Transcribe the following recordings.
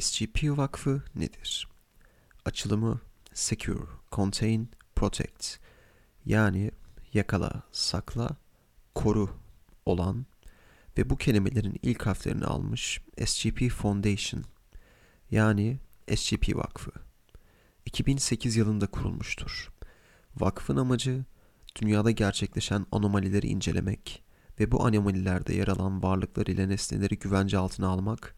SGP Vakfı nedir? Açılımı Secure, Contain, Protect yani yakala, sakla, koru olan ve bu kelimelerin ilk harflerini almış SGP Foundation yani SGP Vakfı 2008 yılında kurulmuştur. Vakfın amacı dünyada gerçekleşen anomalileri incelemek ve bu anomalilerde yer alan varlıklar ile nesneleri güvence altına almak,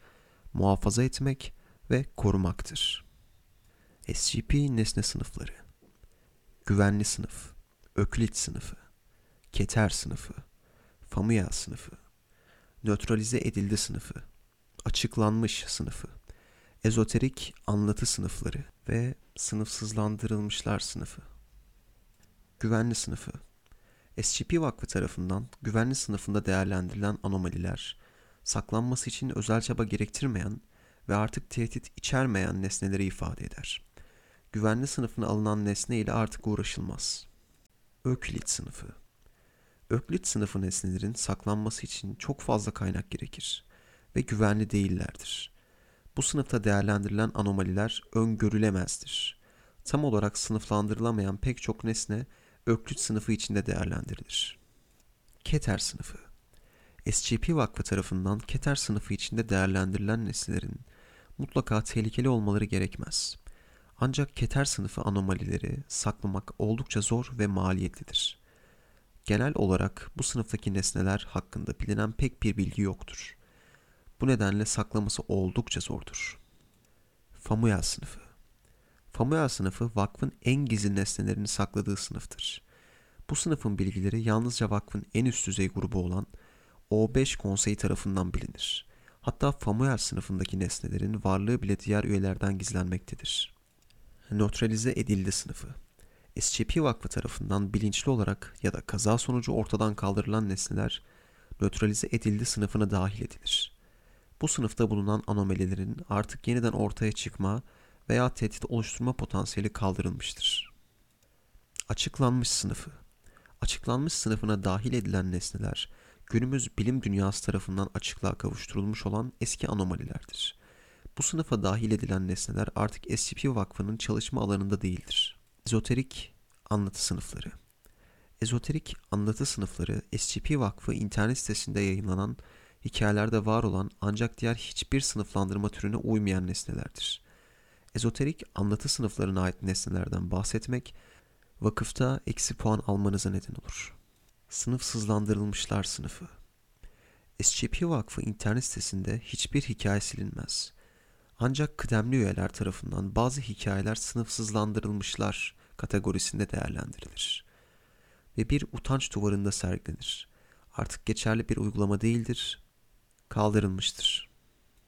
muhafaza etmek ve korumaktır. SCP nesne sınıfları Güvenli sınıf, Öklit sınıfı, Keter sınıfı, Famuyel sınıfı, Nötralize edildi sınıfı, Açıklanmış sınıfı, Ezoterik anlatı sınıfları ve sınıfsızlandırılmışlar sınıfı. Güvenli sınıfı SCP Vakfı tarafından güvenli sınıfında değerlendirilen anomaliler, saklanması için özel çaba gerektirmeyen ve artık tehdit içermeyen nesneleri ifade eder. Güvenli sınıfına alınan nesne ile artık uğraşılmaz. Öklit sınıfı Öklit sınıfı nesnelerin saklanması için çok fazla kaynak gerekir ve güvenli değillerdir. Bu sınıfta değerlendirilen anomaliler öngörülemezdir. Tam olarak sınıflandırılamayan pek çok nesne Öklit sınıfı içinde değerlendirilir. Keter sınıfı SCP Vakfı tarafından Keter sınıfı içinde değerlendirilen nesnelerin mutlaka tehlikeli olmaları gerekmez. Ancak Keter sınıfı anomalileri saklamak oldukça zor ve maliyetlidir. Genel olarak bu sınıftaki nesneler hakkında bilinen pek bir bilgi yoktur. Bu nedenle saklaması oldukça zordur. Famuyel sınıfı Famuyel sınıfı vakfın en gizli nesnelerini sakladığı sınıftır. Bu sınıfın bilgileri yalnızca vakfın en üst düzey grubu olan O5 konseyi tarafından bilinir. Hatta Famuyel sınıfındaki nesnelerin varlığı bile diğer üyelerden gizlenmektedir. Nötralize edildi sınıfı SCP Vakfı tarafından bilinçli olarak ya da kaza sonucu ortadan kaldırılan nesneler nötralize edildi sınıfına dahil edilir. Bu sınıfta bulunan anomalilerin artık yeniden ortaya çıkma veya tehdit oluşturma potansiyeli kaldırılmıştır. Açıklanmış sınıfı Açıklanmış sınıfına dahil edilen nesneler günümüz bilim dünyası tarafından açıklığa kavuşturulmuş olan eski anomalilerdir. Bu sınıfa dahil edilen nesneler artık SCP Vakfı'nın çalışma alanında değildir. Ezoterik anlatı sınıfları Ezoterik anlatı sınıfları SCP Vakfı internet sitesinde yayınlanan hikayelerde var olan ancak diğer hiçbir sınıflandırma türüne uymayan nesnelerdir. Ezoterik anlatı sınıflarına ait nesnelerden bahsetmek vakıfta eksi puan almanıza neden olur. Sınıfsızlandırılmışlar sınıfı SCP Vakfı internet sitesinde hiçbir hikaye silinmez. Ancak kıdemli üyeler tarafından bazı hikayeler sınıfsızlandırılmışlar kategorisinde değerlendirilir. Ve bir utanç duvarında sergilenir. Artık geçerli bir uygulama değildir, kaldırılmıştır.